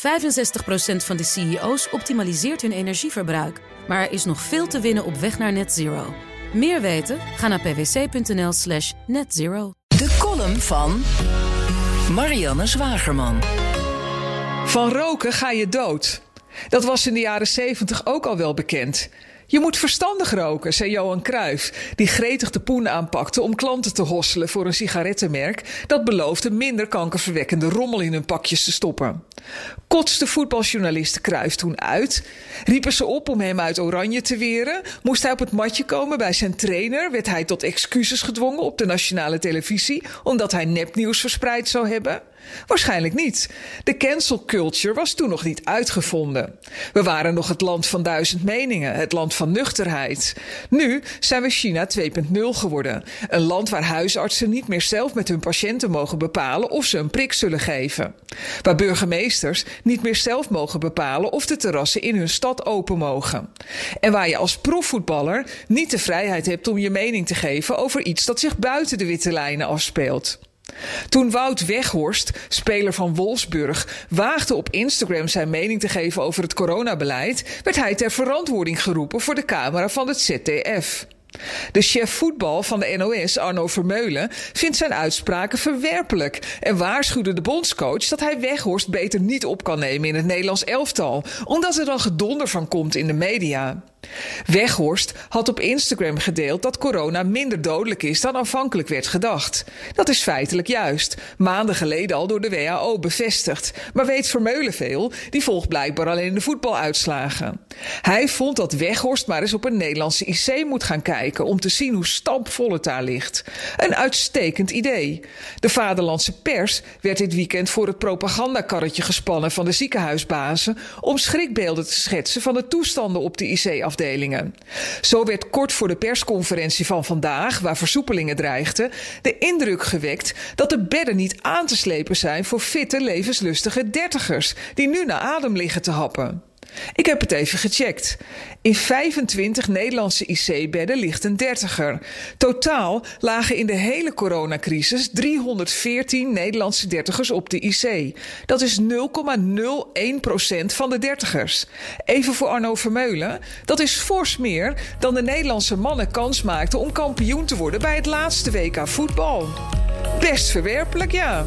65% van de CEO's optimaliseert hun energieverbruik. Maar er is nog veel te winnen op weg naar net zero. Meer weten? Ga naar pwc.nl slash netzero. De column van Marianne Zwagerman. Van roken ga je dood. Dat was in de jaren 70 ook al wel bekend. Je moet verstandig roken, zei Johan Cruijff, die gretig de poen aanpakte om klanten te hosselen voor een sigarettenmerk dat beloofde minder kankerverwekkende rommel in hun pakjes te stoppen. Kotste voetbaljournalist Cruijff toen uit? Riepen ze op om hem uit oranje te weren? Moest hij op het matje komen bij zijn trainer? Werd hij tot excuses gedwongen op de nationale televisie omdat hij nepnieuws verspreid zou hebben? Waarschijnlijk niet. De cancel culture was toen nog niet uitgevonden. We waren nog het land van duizend meningen, het land van nuchterheid. Nu zijn we China 2.0 geworden. Een land waar huisartsen niet meer zelf met hun patiënten mogen bepalen of ze een prik zullen geven. Waar burgemeesters niet meer zelf mogen bepalen of de terrassen in hun stad open mogen. En waar je als profvoetballer niet de vrijheid hebt om je mening te geven over iets dat zich buiten de witte lijnen afspeelt. Toen Wout Weghorst, speler van Wolfsburg, waagde op Instagram zijn mening te geven over het coronabeleid, werd hij ter verantwoording geroepen voor de camera van het ZDF. De chef voetbal van de NOS, Arno Vermeulen, vindt zijn uitspraken verwerpelijk en waarschuwde de bondscoach dat hij Weghorst beter niet op kan nemen in het Nederlands elftal, omdat er dan gedonder van komt in de media. Weghorst had op Instagram gedeeld dat corona minder dodelijk is dan aanvankelijk werd gedacht. Dat is feitelijk juist, maanden geleden al door de WHO bevestigd. Maar weet Vermeulen veel, die volgt blijkbaar alleen de voetbaluitslagen. Hij vond dat Weghorst maar eens op een Nederlandse IC moet gaan kijken om te zien hoe stampvol het daar ligt. Een uitstekend idee. De vaderlandse pers werd dit weekend voor het propagandakarretje gespannen van de ziekenhuisbazen om schrikbeelden te schetsen van de toestanden op de IC afdelingen. Zo werd kort voor de persconferentie van vandaag, waar versoepelingen dreigden, de indruk gewekt dat de bedden niet aan te slepen zijn voor fitte, levenslustige dertigers die nu naar adem liggen te happen. Ik heb het even gecheckt. In 25 Nederlandse IC-bedden ligt een dertiger. Totaal lagen in de hele coronacrisis 314 Nederlandse dertigers op de IC. Dat is 0,01% van de dertigers. Even voor Arno Vermeulen. Dat is fors meer dan de Nederlandse mannen kans maakten om kampioen te worden bij het laatste WK voetbal. Best verwerpelijk, ja.